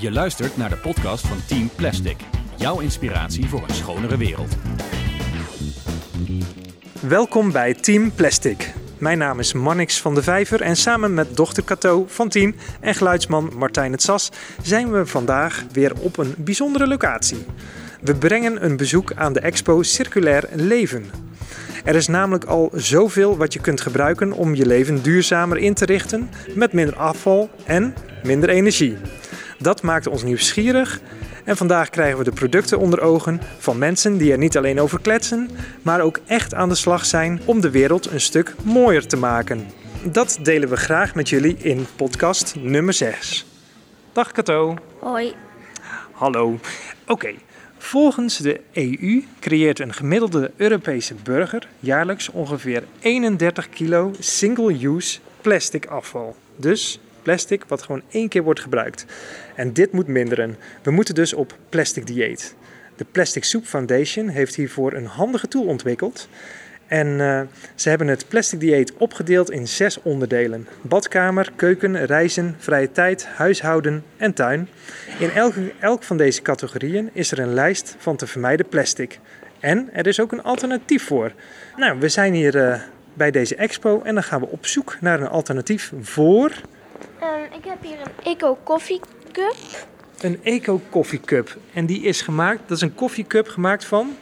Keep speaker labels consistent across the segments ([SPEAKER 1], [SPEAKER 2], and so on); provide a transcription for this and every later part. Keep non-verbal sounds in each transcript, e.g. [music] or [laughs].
[SPEAKER 1] Je luistert naar de podcast van Team Plastic. Jouw inspiratie voor een schonere wereld.
[SPEAKER 2] Welkom bij Team Plastic. Mijn naam is Mannix van de Vijver en samen met dochter Cato van Team en geluidsman Martijn het Sas zijn we vandaag weer op een bijzondere locatie. We brengen een bezoek aan de expo Circulair Leven. Er is namelijk al zoveel wat je kunt gebruiken om je leven duurzamer in te richten met minder afval en minder energie. Dat maakt ons nieuwsgierig en vandaag krijgen we de producten onder ogen van mensen die er niet alleen over kletsen, maar ook echt aan de slag zijn om de wereld een stuk mooier te maken. Dat delen we graag met jullie in podcast nummer 6. Dag Kato.
[SPEAKER 3] Hoi.
[SPEAKER 2] Hallo. Oké. Volgens de EU creëert een gemiddelde Europese burger jaarlijks ongeveer 31 kilo single-use plastic afval. Dus plastic wat gewoon één keer wordt gebruikt. En dit moet minderen. We moeten dus op plastic dieet. De Plastic Soup Foundation heeft hiervoor een handige tool ontwikkeld. En uh, ze hebben het plastic dieet opgedeeld in zes onderdelen: badkamer, keuken, reizen, vrije tijd, huishouden en tuin. In elk, elk van deze categorieën is er een lijst van te vermijden plastic. En er is ook een alternatief voor. Nou, we zijn hier uh, bij deze expo en dan gaan we op zoek naar een alternatief voor.
[SPEAKER 3] Um, ik heb hier een Eco Coffee Cup.
[SPEAKER 2] Een Eco Coffee Cup. En die is gemaakt, dat is een koffiecup gemaakt van?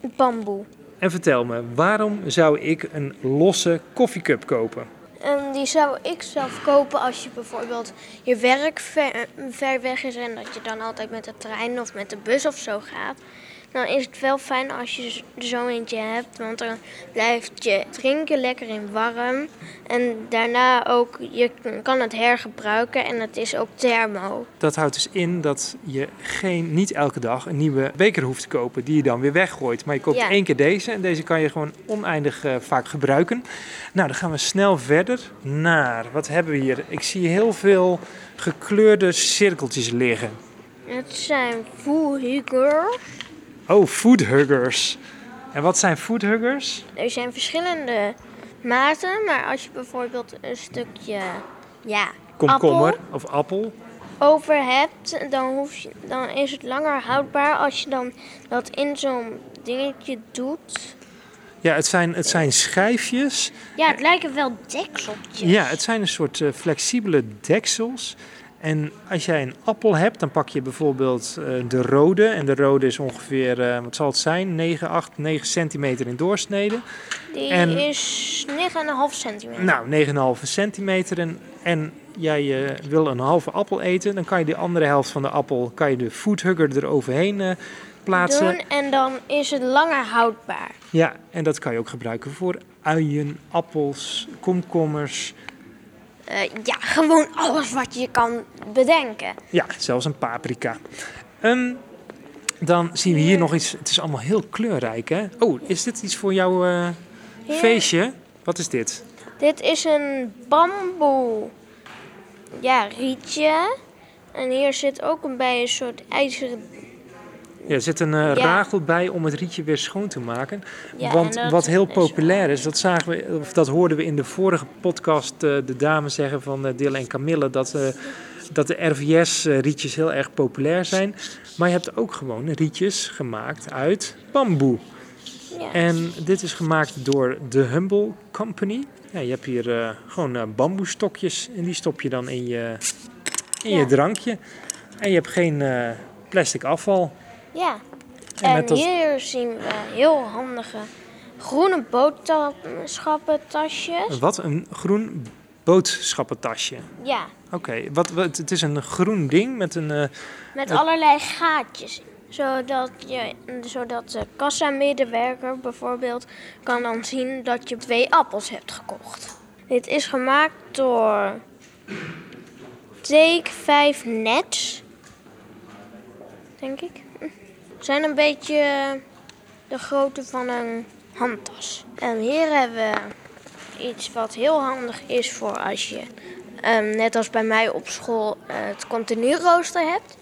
[SPEAKER 3] Bamboe.
[SPEAKER 2] En vertel me, waarom zou ik een losse koffiecup kopen?
[SPEAKER 3] Um, die zou ik zelf kopen als je bijvoorbeeld je werk ver, ver, weg is en dat je dan altijd met de trein of met de bus of zo gaat. Dan is het wel fijn als je er zo eentje hebt, want dan blijft je drinken lekker in warm. En daarna ook, je kan het hergebruiken en het is ook thermo.
[SPEAKER 2] Dat houdt dus in dat je geen, niet elke dag een nieuwe beker hoeft te kopen die je dan weer weggooit. Maar je koopt
[SPEAKER 3] Ja.
[SPEAKER 2] één keer deze en deze kan je gewoon oneindig eh, vaak gebruiken. Nou, dan gaan we snel verder naar, wat hebben we hier? Ik zie heel veel gekleurde cirkeltjes liggen.
[SPEAKER 3] Het zijn Fullhuggers.
[SPEAKER 2] Oh, foodhuggers. En wat zijn foodhuggers?
[SPEAKER 3] Er zijn verschillende maten, maar als je bijvoorbeeld een stukje ja,
[SPEAKER 2] Komkommer
[SPEAKER 3] appel
[SPEAKER 2] of appel.
[SPEAKER 3] over hebt, dan, hoef je, dan is het langer houdbaar als je dan dat in zo'n dingetje doet.
[SPEAKER 2] Ja, het zijn, het zijn schijfjes.
[SPEAKER 3] Ja, het lijken wel dekseltjes.
[SPEAKER 2] Ja, het zijn een soort eh, flexibele deksels. En als jij een appel hebt, dan pak je bijvoorbeeld eh, de rode. En de rode is ongeveer, eh, wat zal het zijn, 9, 8, 9 centimeter in doorsnede.
[SPEAKER 3] Die
[SPEAKER 2] En-
[SPEAKER 3] is 9,5 centimeter.
[SPEAKER 2] Nou, 9,5 centimeter. En, en jij eh, wil een halve appel eten, dan kan je de andere helft van de appel, kan je de foodhugger eroverheen plaatsen.
[SPEAKER 3] doen en dan is het langer houdbaar.
[SPEAKER 2] Ja, en dat kan je ook gebruiken voor uien, appels, komkommers.
[SPEAKER 3] Eh, ja, gewoon alles wat je kan bedenken.
[SPEAKER 2] Ja, zelfs een paprika. Ehm, dan zien we hier nog iets. Het is allemaal heel kleurrijk, hè? Oh, is dit iets voor jouw eh, feestje? Wat is dit?
[SPEAKER 3] Dit is een bamboe ja, rietje. En hier zit ook een bij een soort ijzeren...
[SPEAKER 2] Ja, er zit een eh,
[SPEAKER 3] Ja.
[SPEAKER 2] ragel bij om het rietje weer schoon te maken.
[SPEAKER 3] Ja,
[SPEAKER 2] Want
[SPEAKER 3] dat
[SPEAKER 2] wat heel populair is, dat, zagen we, of dat hoorden we in de vorige podcast eh, de dames zeggen van uh, Dille en Camille, dat, dat de RVS-rietjes heel erg populair zijn. Maar je hebt ook gewoon rietjes gemaakt uit bamboe.
[SPEAKER 3] Ja.
[SPEAKER 2] En dit is gemaakt door de Humble Company. Ja, je hebt hier gewoon bamboestokjes en die stop je dan in je, in je drankje. En je hebt geen plastic afval.
[SPEAKER 3] Ja.
[SPEAKER 2] En
[SPEAKER 3] En
[SPEAKER 2] met dat-
[SPEAKER 3] hier zien we heel handige groene boodschappentasjes.
[SPEAKER 2] Wat? Een groen boodschappentasje.
[SPEAKER 3] Ja,
[SPEAKER 2] Oké, wat, wat, het is een groen ding met een... eh,
[SPEAKER 3] met allerlei gaatjes. Zodat, je, zodat de kassamedewerker bijvoorbeeld kan dan zien dat je twee appels hebt gekocht. Dit is gemaakt door Take 5 Nets. Denk ik. Zijn een beetje de grootte van een handtas. En hier hebben we iets wat heel handig is voor als je, ehm, net als bij mij op school, eh, het continu rooster hebt.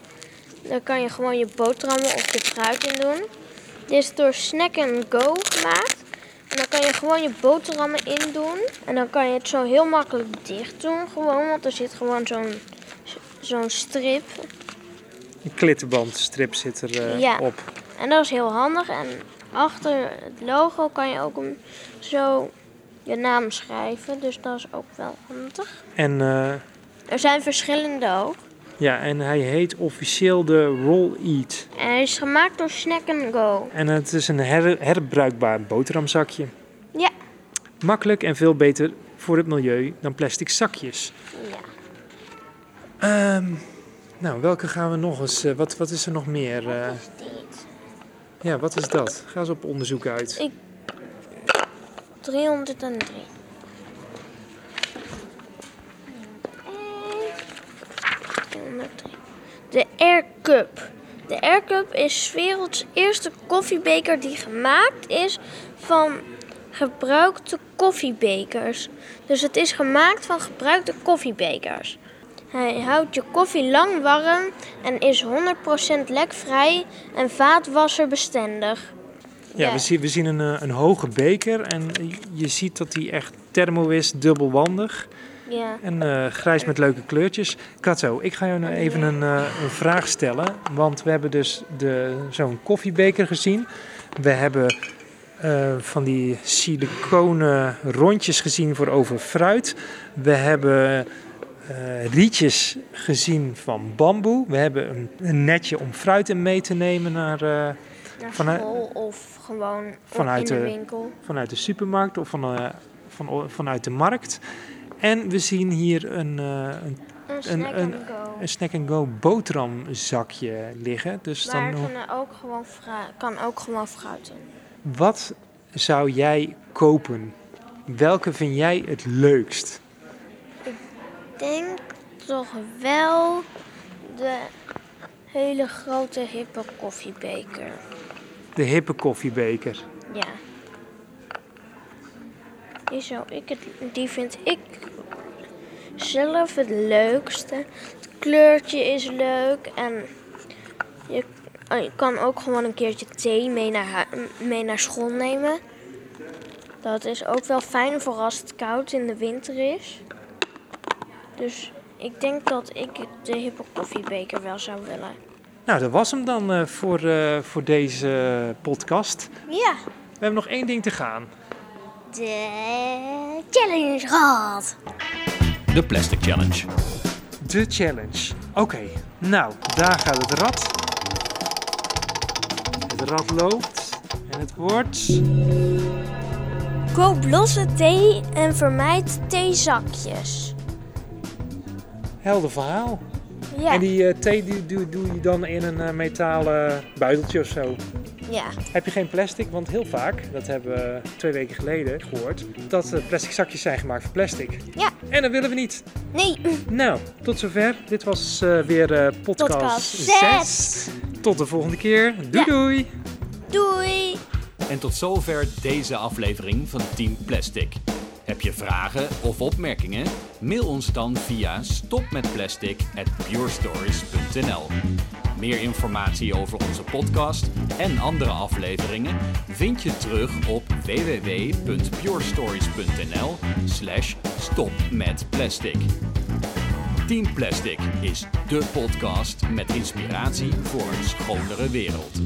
[SPEAKER 3] Daar kan je gewoon je boterhammen of je fruit in doen. Dit is door Snack Go gemaakt. En dan kan je gewoon je boterhammen in doen. En dan kan je het zo heel makkelijk dicht doen. Gewoon, want er zit gewoon zo'n zo'n strip.
[SPEAKER 2] Een klittenbandstrip zit er eh,
[SPEAKER 3] Ja.
[SPEAKER 2] op.
[SPEAKER 3] En dat is heel handig. En achter het logo kan je ook een, zo je naam schrijven. Dus dat is ook wel handig.
[SPEAKER 2] En, eh,
[SPEAKER 3] Er zijn verschillende ook.
[SPEAKER 2] ja, en hij heet officieel de Roll Eat.
[SPEAKER 3] En hij is gemaakt door Snack Go.
[SPEAKER 2] En het is een her- herbruikbaar boterhamzakje.
[SPEAKER 3] Ja.
[SPEAKER 2] Makkelijk en veel beter voor het milieu dan plastic zakjes.
[SPEAKER 3] ja.
[SPEAKER 2] Ehm, nou, welke gaan we nog eens... eh, wat, wat is er nog meer? eh?
[SPEAKER 3] Dit.
[SPEAKER 2] ja, wat is dat? Ga eens op onderzoek uit.
[SPEAKER 3] Ik- 303. De Air Cup. De Air Cup is werelds eerste koffiebeker die gemaakt is van gebruikte koffiebekers. Dus het is gemaakt van gebruikte koffiebekers. Hij houdt je koffie lang warm en is 100% lekvrij en vaatwasserbestendig.
[SPEAKER 2] Ja,
[SPEAKER 3] Ja.
[SPEAKER 2] We, zien, we zien een, eh, een hoge beker en je ziet dat die echt thermo is, dubbelwandig.
[SPEAKER 3] Ja.
[SPEAKER 2] En eh, grijs met leuke kleurtjes. Katzo, ik ga jou nou even een, eh, een vraag stellen. Want we hebben dus de, zo'n koffiebeker gezien. We hebben eh, van die siliconen rondjes gezien voor over fruit. We hebben eh, rietjes gezien van bamboe. We hebben een, een netje om fruit in mee te nemen naar, eh,
[SPEAKER 3] Naar
[SPEAKER 2] Vanuit-
[SPEAKER 3] school of gewoon
[SPEAKER 2] vanuit
[SPEAKER 3] in de
[SPEAKER 2] de-
[SPEAKER 3] winkel.
[SPEAKER 2] vanuit de supermarkt of van, eh, van, vanuit de markt. En we zien hier een, een
[SPEAKER 3] Een snack
[SPEAKER 2] een-
[SPEAKER 3] and go.
[SPEAKER 2] een snack-and-go boterhamzakje liggen. Dus
[SPEAKER 3] Maar
[SPEAKER 2] dan,
[SPEAKER 3] kunnen ook gewoon kan ook gewoon fruit in.
[SPEAKER 2] wat zou jij kopen? Welke vind jij het leukst?
[SPEAKER 3] Ik denk toch wel de hele grote hippe koffiebeker.
[SPEAKER 2] De hippe koffiebeker.
[SPEAKER 3] Ja. Die, zou ik het, die vind ik zelf het leukste. Het kleurtje is leuk en je, oh, je kan ook gewoon een keertje thee mee naar, mee naar school nemen. Dat is ook wel fijn voor als het koud in de winter is. Dus ik denk dat ik de hippe koffiebeker wel zou willen.
[SPEAKER 2] Nou, dat was hem dan eh, voor, eh, voor deze podcast.
[SPEAKER 3] Ja,
[SPEAKER 2] We hebben nog één ding te gaan.
[SPEAKER 3] de challenge gehad.
[SPEAKER 1] De Plastic Challenge.
[SPEAKER 2] De challenge. Oké, nou, daar gaat het rad. Het rad loopt. En het wordt...
[SPEAKER 3] Koop losse thee en vermijd theezakjes.
[SPEAKER 2] Helder verhaal.
[SPEAKER 3] Ja.
[SPEAKER 2] En die eh, thee die, doe, doe je dan in een eh, metalen buideltje of zo.
[SPEAKER 3] ja.
[SPEAKER 2] Heb je geen plastic? Want heel vaak, dat hebben we twee weken geleden gehoord, dat eh, plastic zakjes zijn gemaakt van plastic.
[SPEAKER 3] Ja.
[SPEAKER 2] En dat willen we niet.
[SPEAKER 3] Nee. [laughs]
[SPEAKER 2] Nou, tot zover. Dit was eh, weer eh, podcast,
[SPEAKER 3] Podcast
[SPEAKER 2] 6. Tot de volgende keer. Doei
[SPEAKER 3] Ja.
[SPEAKER 2] doei.
[SPEAKER 3] Doei.
[SPEAKER 1] En tot zover deze aflevering van Team Plastic. Heb je vragen of opmerkingen? Mail ons dan via stopmetplastic@purestories.nl. Meer informatie over onze podcast en andere afleveringen vind je terug op www.purestories.nl/slash stopmetplastic. Team Plastic is de podcast met inspiratie voor een schonere wereld.